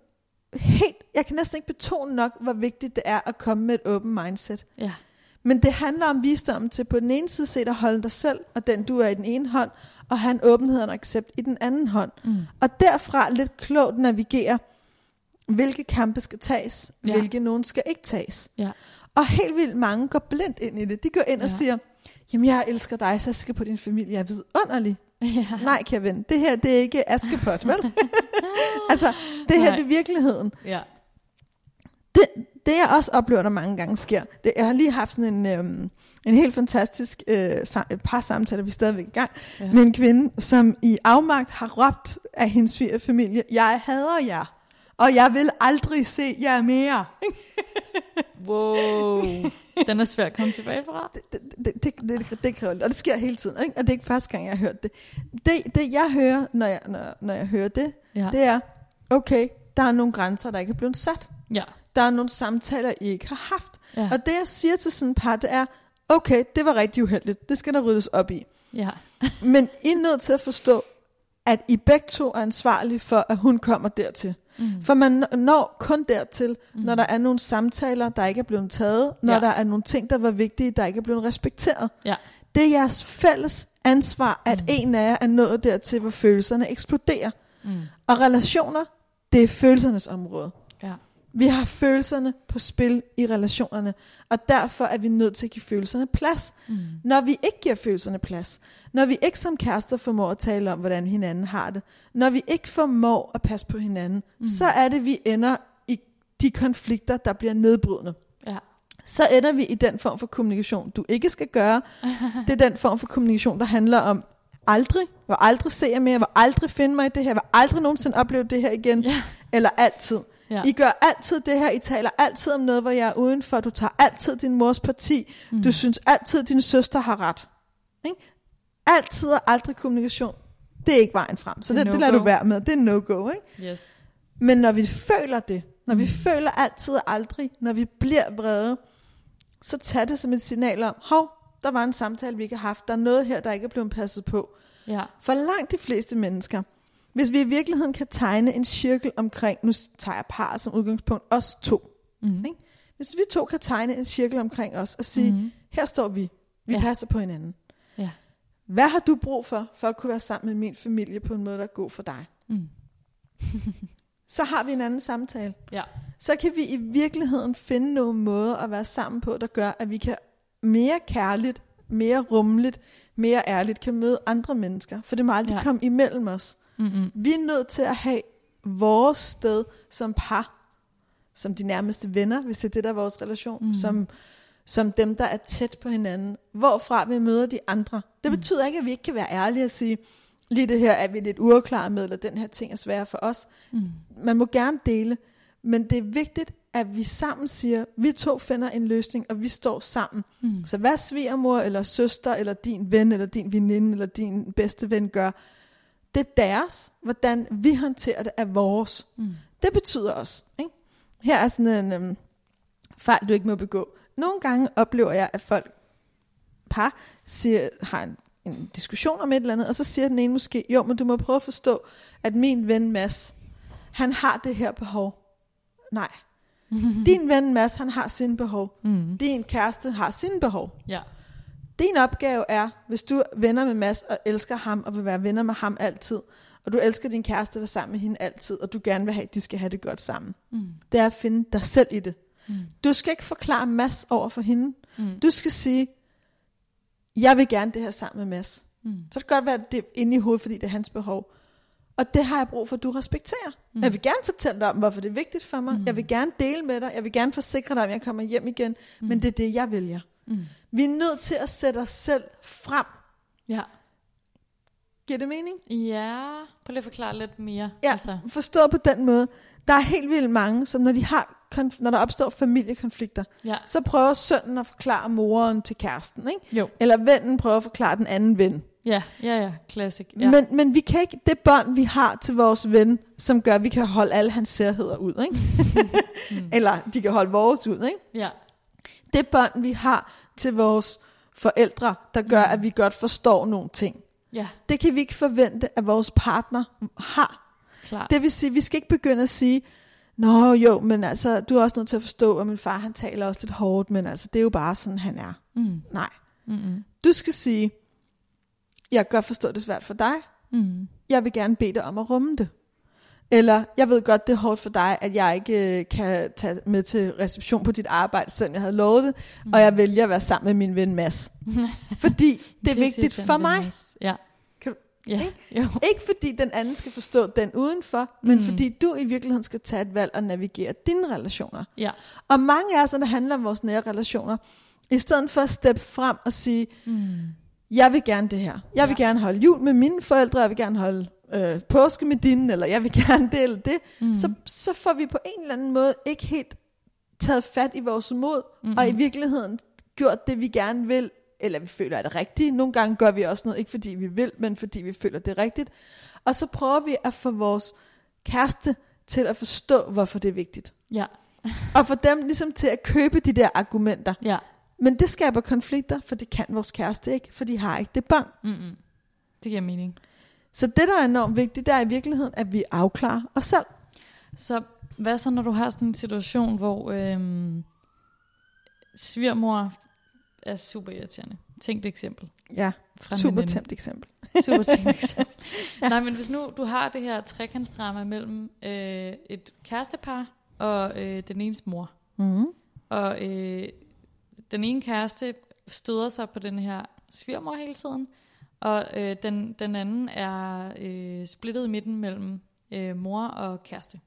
helt, jeg kan næsten ikke betone nok, hvor vigtigt det er at komme med et åbent mindset.
Ja.
Men det handler om visdommen til på den ene side set at holde dig selv, og den du er i den ene hånd, og have en åbenhed og en accept i den anden hånd.
Mm.
Og derfra lidt klogt navigere, hvilke kampe skal tages,
Ja.
hvilke nogen skal ikke tages.
Ja.
Og helt vildt mange går blindt ind i det. De går ind ja. og siger, jamen jeg elsker dig, så jeg skal på din familie. Jeg er vidunderlig.
Ja.
Nej Kevin, det her det er ikke Askepot, vel? [laughs] altså, det her
Nej.
det er virkeligheden.
Ja.
Det, det jeg også oplever, der mange gange sker, det, jeg har lige haft sådan en, øhm, en helt fantastisk øh, sam- par samtaler, vi er stadigvæk i gang,
Ja.
med en kvinde, som i afmagt har råbt af hendes svigerfamilie, jeg hader jer, og jeg vil aldrig se jer mere. [laughs]
Wow. Den er svær at komme tilbage fra.
Det, det, det, det, det, det kræver lidt, og det sker hele tiden, ikke? og det er ikke første gang, jeg har hørt det. Det, det jeg hører, når jeg, når, når jeg hører det,
Ja.
det er, okay, der er nogle grænser, der ikke er blevet sat.
Ja.
Der er nogle samtaler, I ikke har haft.
Ja.
Og det jeg siger til sådan et par, det er, okay, det var rigtig uheldigt. Det skal der ryddes op i.
Ja. [laughs]
Men I er nødt til at forstå, at I begge to er ansvarlige for, at hun kommer dertil.
Mm.
For man når kun dertil, mm. når der er nogle samtaler, der ikke er blevet taget, når
ja.
der er nogle ting, der var vigtige, der ikke er blevet respekteret.
Ja.
Det er jeres fælles ansvar, at mm. en af jer er nået dertil, hvor følelserne eksploderer.
Mm.
Og relationer, det er følelsernes område. Vi har følelserne på spil i relationerne, og derfor er vi nødt til at give følelserne plads.
Mm.
Når vi ikke giver følelserne plads, når vi ikke som kærester formår at tale om, hvordan hinanden har det, når vi ikke formår at passe på hinanden, mm. så er det, vi ender i de konflikter, der bliver nedbrydende.
Ja.
Så ender vi i den form for kommunikation, du ikke skal gøre. [laughs] Det er den form for kommunikation, der handler om aldrig, hvor aldrig se jer mere, hvor aldrig finde mig i det her, hvor aldrig nogensinde opleve det her igen,
Ja.
eller altid.
Ja.
I gør altid det her, I taler altid om noget, hvor jeg er udenfor, du tager altid din mors parti, mm. du synes altid, din søster har ret. Ikke? Altid og aldrig kommunikation, det er ikke vejen frem, så
Det
det, det lader du
no-go.
være med, det er no-go. Ikke?
Yes.
Men når vi føler det, når vi føler altid og aldrig, når vi bliver vrede, så tag det som et signal om, hov, der var en samtale, vi ikke har haft, der er noget her, der ikke er blevet passet på.
Ja.
For langt de fleste mennesker, hvis vi i virkeligheden kan tegne en cirkel omkring, nu tager jeg par som udgangspunkt, os to.
Mm.
Ikke? Hvis vi to kan tegne en cirkel omkring os og sige, mm. her står vi, vi
Ja.
passer på hinanden.
Ja.
Hvad har du brug for, for at kunne være sammen med min familie på en måde, der er god for dig?
Mm. [laughs]
Så har vi en anden samtale.
Ja.
Så kan vi i virkeligheden finde nogle måder at være sammen på, der gør, at vi kan mere kærligt, mere rummeligt, mere ærligt kan møde andre mennesker. For det må aldrig
ja.
komme imellem os.
Mm-mm.
Vi er nødt til at have vores sted som par, som de nærmeste venner, hvis det er det, der er vores relation,
Mhm.
mm. som, som dem, der er tæt på hinanden, hvorfra vi møder de andre. Det
Mhm.
betyder ikke, at vi ikke kan være ærlige og sige, lige det her er vi lidt uafklaret med, eller den her ting er svær for os.
Mm.
Man må gerne dele, men det er vigtigt, at vi sammen siger, vi to finder en løsning, og vi står sammen.
Mm.
Så hvad svigermor, eller søster, eller din ven, eller din veninde, eller din bedste ven gør, det er deres. Hvordan vi håndterer det, er vores.
Mm.
Det betyder også. Ikke? Her er sådan en øhm, fejl, du ikke må begå. Nogle gange oplever jeg, at folk, par, siger, har en, en diskussion om et eller andet, og så siger den ene måske, jo, men du må prøve at forstå, at min ven Mads, han har det her behov. Nej. [laughs] Din ven Mads, han har sine behov.
Mm.
Din kæreste har sine behov.
Ja.
Din opgave er, hvis du er venner med Mads og elsker ham og vil være venner med ham altid, og du elsker din kæreste at være sammen med hende altid, og du gerne vil have, at de skal have det godt sammen,
Mm.
det er at finde dig selv i det.
Mm.
Du skal ikke forklare Mads over for hende.
Mm.
Du skal sige, jeg vil gerne det her sammen med Mads.
Mm.
Så det kan godt være, at det er inde i hovedet, fordi det er hans behov. Og det har jeg brug for, at du respekterer. Mm. Jeg vil gerne fortælle dig om, hvorfor det er vigtigt for mig. Mm. Jeg vil gerne dele med dig. Jeg vil gerne forsikre dig, om jeg kommer hjem igen. Mm. Men det er det, jeg vælger. Mm. Vi er nødt til at sætte os selv frem.
Ja.
Giver det mening?
Ja, prøv lige at forklare lidt mere.
Ja, altså. forstå på den måde. Der er helt vildt mange, som når, de har, når der opstår familiekonflikter,
Ja.
så prøver sønnen at forklare moren til kæresten, ikke?
Jo.
Eller vennen prøver at forklare den anden ven.
Ja, ja, ja, classic. Ja.
Men, men vi kan ikke, det bånd, vi har til vores ven, som gør, at vi kan holde alle hans særheder ud, ikke? [laughs] Eller de kan holde vores ud, ikke?
ja.
Det bånd, vi har til vores forældre, der gør, at vi godt forstår nogle ting.
ja,
Det kan vi ikke forvente, at vores partner har.
klart.
Det vil sige, vi skal ikke begynde at sige, Nå jo, men altså, du er også nødt til at forstå, at min far han taler også lidt hårdt, men altså, det er jo bare sådan, han er.
Mm.
Nej.
Mm-mm.
Du skal sige, jeg kan godt forstå, det er svært for dig.
Mm.
Jeg vil gerne bede dig om at rumme det. Eller, jeg ved godt, det er hårdt for dig, at jeg ikke øh, kan tage med til reception på dit arbejde, selvom jeg havde lovet det, mm. og jeg vælger at være sammen med min ven Mads. [laughs] Fordi det er vigtigt for mig.
Ja.
Kan du-
Ja, jo.
Ikke fordi den anden skal forstå den udenfor, men fordi du i virkeligheden skal tage et valg og navigere dine relationer.
Ja.
Og mange af os, når det handler om vores nære relationer, i stedet for at steppe frem og sige,
Mm.
jeg vil gerne det her. Jeg vil
Ja.
gerne holde jul med mine forældre, jeg vil gerne holde øh, påske med dine, eller jeg vil [laughs] gerne det eller det. Mm. Så, så får vi på en eller anden måde ikke helt taget fat i vores mod, mm-hmm. og i virkeligheden gjort det, vi gerne vil, eller vi føler er det rigtige. Nogle gange gør vi også noget, ikke fordi vi vil, men fordi vi føler det er rigtigt. Og så prøver vi at få vores kæreste til at forstå, hvorfor det er vigtigt.
Ja.
Og få dem ligesom til at købe de der argumenter.
Ja.
Men det skaber konflikter, for det kan vores kæreste ikke, for de har ikke det bånd.
Mm-mm. Det giver mening.
Så det, der er enormt vigtigt, det er i virkeligheden, at vi afklarer os selv.
Så hvad så, når du har sådan en situation, hvor øhm, svigermor er super irriterende? Tænk et eksempel.
Ja,
Fra
super tæmt eksempel.
Super tænkt [laughs] eksempel. Nej, men hvis nu du har det her trekantsdrama mellem øh, et kærestepar og øh, den enes mor,
Mm.
og øh, den ene kæreste støder sig på den her svigermor hele tiden, og øh, den, den anden er øh, splittet i midten mellem øh, mor og kæreste.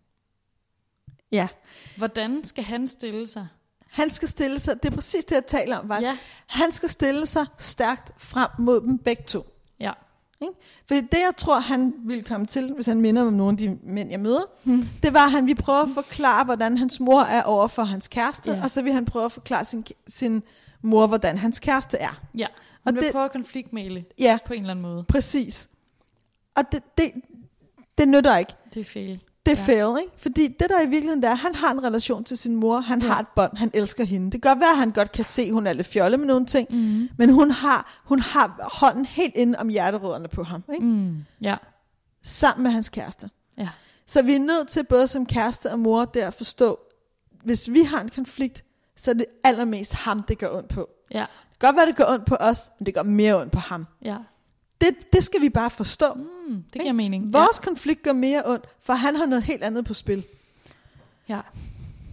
Ja,
Hvordan skal han stille sig?
han skal stille sig, det er præcis det, jeg taler om. Faktisk.
Ja,
Han skal stille sig stærkt frem mod dem begge to.
ja,
Ikke? For det, jeg tror, han ville komme til, hvis han minder om nogle af de mænd, jeg møder, hmm. det var, at han ville prøve at forklare, hvordan hans mor er over for hans kæreste,
Ja.
og så vil han prøve at forklare sin, sin mor, hvordan hans kæreste er.
ja.
Og det-
prøve at konfliktmæle
Ja,
på en eller anden måde.
præcis. Og det, det, det nytter ikke.
Det er fail.
Det er
Ja.
fail, ikke? Fordi det der i virkeligheden der, er, han har en relation til sin mor, han
Ja.
har et bånd, han elsker hende. Det kan godt være, at han godt kan se, at hun er lidt fjolle med nogle ting,
Mm.
men hun har, hun har hånden helt inde om hjerterødderne på ham, ikke?
Mm. Ja,
sammen med hans kæreste.
ja,
Så vi er nødt til både som kæreste og mor der at forstå, hvis vi har en konflikt, så er det allermest ham, det gør ondt på.
ja,
godt være, det gør ondt på os, men det gør mere ondt på ham.
ja.
Det, det skal vi bare forstå.
Mm. Det giver mening.
Vores konflikt gør mere ondt, for han har noget helt andet på spil.
Ja.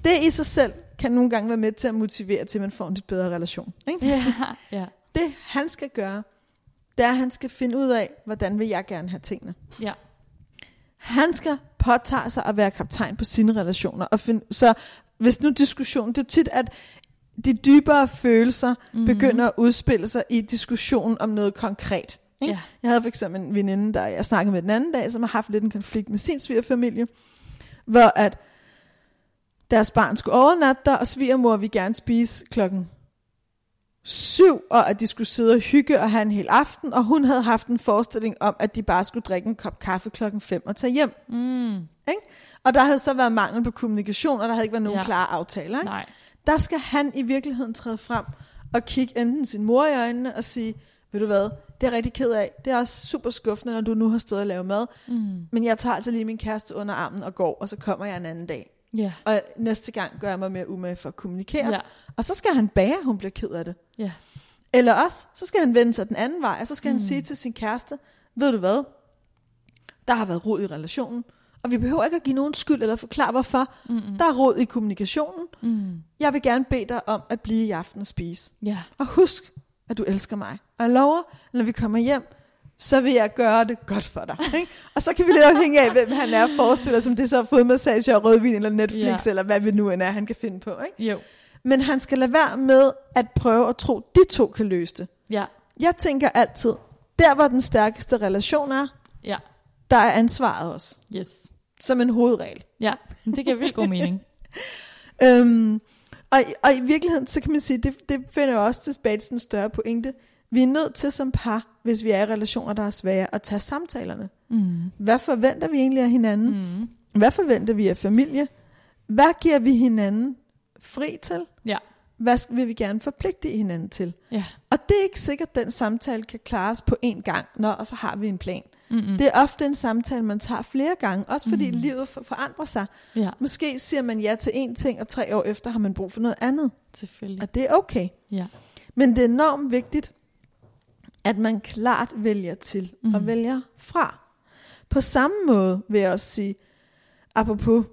Det i sig selv kan nogle gange være med til at motivere til, at man får en lidt bedre relation. Ikke?
Ja, ja,
Det han skal gøre, det er, at han skal finde ud af, hvordan vil jeg gerne have tingene.
ja.
Han skal påtage sig at være kaptajn på sine relationer. Og finde, så hvis nu diskussionen, det er tit, at de dybere følelser mm. begynder at udspille sig i diskussionen om noget konkret. Ikke?
Ja.
Jeg havde for eksempel en veninde, der jeg snakkede med den anden dag, som har haft lidt en konflikt med sin svigerfamilie, hvor at deres barn skulle overnatte der, og svigermor ville gerne spise klokken syv, og at de skulle sidde og hygge og have en hel aften, og hun havde haft en forestilling om, at de bare skulle drikke en kop kaffe klokken 5 og tage hjem.
Mm.
Ikke? Og der havde så været mangel på kommunikation, og der havde ikke været nogen
ja.
klare aftaler. Ikke?
Nej.
Der skal han i virkeligheden træde frem og kigge enten sin mor i øjnene og sige, ved du hvad, det er jeg rigtig ked af. Det er også super skuffende, når du nu har stået og lavet mad.
Mm.
Men jeg tager altså lige min kæreste under armen og går, og så kommer jeg en anden dag.
Ja,
Og næste gang gør jeg mig mere umage for at kommunikere.
ja,
Og så skal han bære, at hun bliver ked af det.
ja.
Eller også, så skal han vende sig den anden vej, og så skal. Mm. han sige til sin kæreste, ved du hvad, der har været rod i relationen, og vi behøver ikke at give nogen skyld eller forklare hvorfor.
Mm-mm.
Der er rod i kommunikationen.
Mm.
Jeg vil gerne bede dig om at blive i aften og spise.
Ja,
Og husk, at du elsker mig. Og jeg lover, at når vi kommer hjem, så vil jeg gøre det godt for dig. Ikke? Og så kan vi lidt afhænge af, hvem han er, forestiller som det så er fodmassage og rødvin eller Netflix,
Ja.
eller hvad vi nu end er, han kan finde på. Ikke?
Jo.
Men han skal lade være med at prøve at tro, de to kan løse det.
Ja.
Jeg tænker altid, der hvor den stærkeste relation er,
Ja.
der er ansvaret også.
Yes.
Som en hovedregel.
Ja, det giver vildt god mening. [laughs]
Øhm, og, og i virkeligheden, så kan man sige, det, det finder jo også tilbage til en større pointe. Vi er nødt til som par, hvis vi er i relationer, der er svære, at tage samtalerne.
Mm.
Hvad forventer vi egentlig af hinanden?
Mm.
Hvad forventer vi af familie? Hvad giver vi hinanden fri til?
Ja.
Hvad vil vi gerne forpligte hinanden til?
Ja.
Og det er ikke sikkert, at den samtale kan klares på én gang, når og så har vi en plan.
Mm-mm.
Det er ofte en samtale, man tager flere gange, også fordi
Mm.
mm. livet for- forandrer sig.
Ja,
Måske siger man ja til én ting, og tre år efter har man brug for noget andet.
selvfølgelig.
Og det er okay.
Ja.
Men det er enormt vigtigt, at man klart vælger til mm.
Mhm.
og vælger fra. På samme måde vil jeg også sige, apropos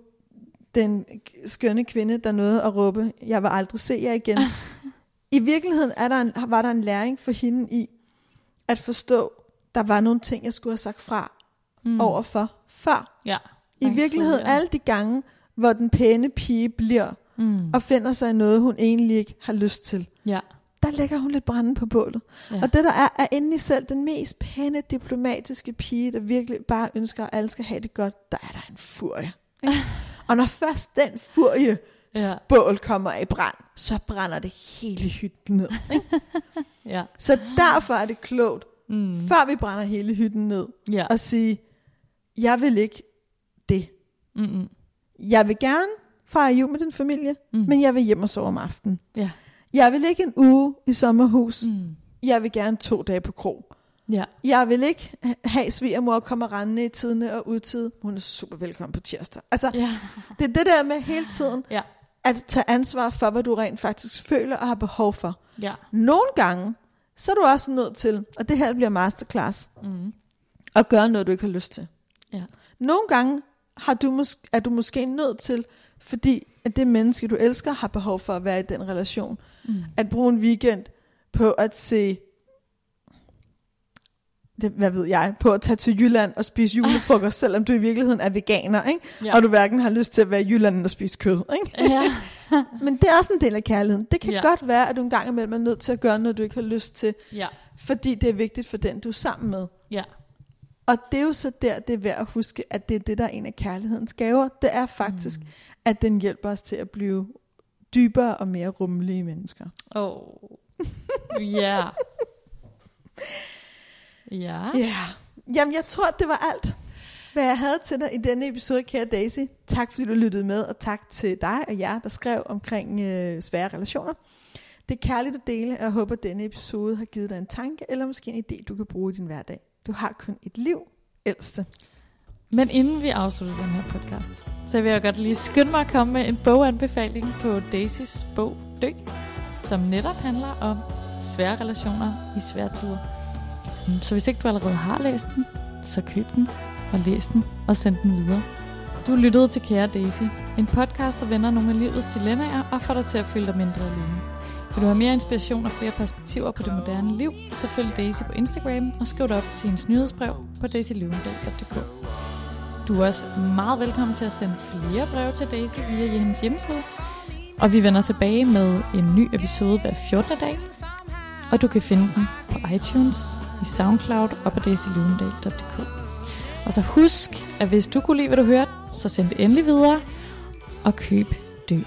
den skønne kvinde, der nåede at råbe, jeg vil aldrig se jer igen. [laughs] I virkeligheden er der en, var der en læring for hende i at forstå, der var nogle ting, jeg skulle have sagt fra
Mm.
overfor før.
Ja.
I virkeligheden alle de gange, hvor den pæne pige bliver
Mm.
og finder sig i noget, hun egentlig ikke har lyst til,
Ja.
der lægger hun lidt brænde på bålet.
Ja.
Og det der er, er inde i selv den mest pæne, diplomatiske pige, der virkelig bare ønsker, at alle skal have det godt, der er der en furie. Ikke? [laughs] og når først den furie
ja.
bål kommer i brand, så brænder det hele hytten ned. Ikke? [laughs]
Ja.
Så derfor er det klogt,
Mm.
før vi brænder hele hytten ned,
Ja.
at sige, jeg vil ikke det.
Mm-mm.
Jeg vil gerne fejre jul med din familie,
Mm.
men jeg vil hjem og sove om aftenen.
Ja.
Jeg vil ikke en uge i sommerhus. Mm. Jeg vil gerne to dage på krog.
Ja.
Jeg vil ikke ha- have svigermor komme rendende i tidene og udtid. Hun er super velkommen på tirsdag. Altså,
Ja.
det er det der med hele tiden
Ja.
at tage ansvar for, hvad du rent faktisk føler og har behov for.
Ja.
Nogle gange, så er du også nødt til, og det her bliver masterclass,
Mm.
at gøre noget, du ikke har lyst til.
Ja.
Nogle gange har du mås- er du måske nødt til, fordi at det menneske, du elsker, har behov for at være i den relation,
Mm.
at bruge en weekend på at se, det, hvad ved jeg, på at tage til Jylland og spise julefrokost, [laughs] selvom du i virkeligheden er veganer, ikke?
Ja.
og du hverken har lyst til at være i Jylland og spise kød. Ikke?
Ja. [laughs] [laughs]
Men det er også en del af kærligheden. Det kan
Ja.
godt være, at du en gang imellem er nødt til at gøre noget, du ikke har lyst til,
Ja.
fordi det er vigtigt for den, du er sammen med.
Ja.
Og det er jo så der, det er værd at huske, at det er det, der er en af kærlighedens gaver. Det er faktisk, mm. at den hjælper os til at blive dybere og mere rummelige mennesker.
Oh. [laughs] Ja. Ja.
Ja. Jamen, jeg tror, det var alt, hvad jeg havde til dig i denne episode, kære Daisy. Tak fordi du lyttede med, og tak til dig og jer, der skrev omkring øh, svære relationer. Det er kærligt at dele, og jeg håber, at denne episode har givet dig en tanke, eller måske en idé, du kan bruge i din hverdag. Du har kun et liv, ældste.
Men inden vi afslutter den her podcast, så vil jeg godt lige skynde mig at komme med en boganbefaling på Daisys bog Dø, som netop handler om svære relationer i svære tider. Så hvis ikke du allerede har læst den, så køb den og læs den og send den videre. Du lyttede til Kære Daisy, en podcast, der vender nogle af livets dilemmaer og får dig til at føle dig mindre alene. Vil du have mere inspiration og flere perspektiver på det moderne liv, så følg Daisy på Instagram og skriv dig op til hendes nyhedsbrev på daisyløvendal.dk. Du er også meget velkommen til at sende flere breve til Daisy via hendes hjemmeside. Og vi vender tilbage med en ny episode hver 14. dag. Og du kan finde den på iTunes, i Soundcloud og på daisyløvendal.dk. Og så husk, at hvis du kunne lide, hvad du hørte, så send det endelig videre og køb dø.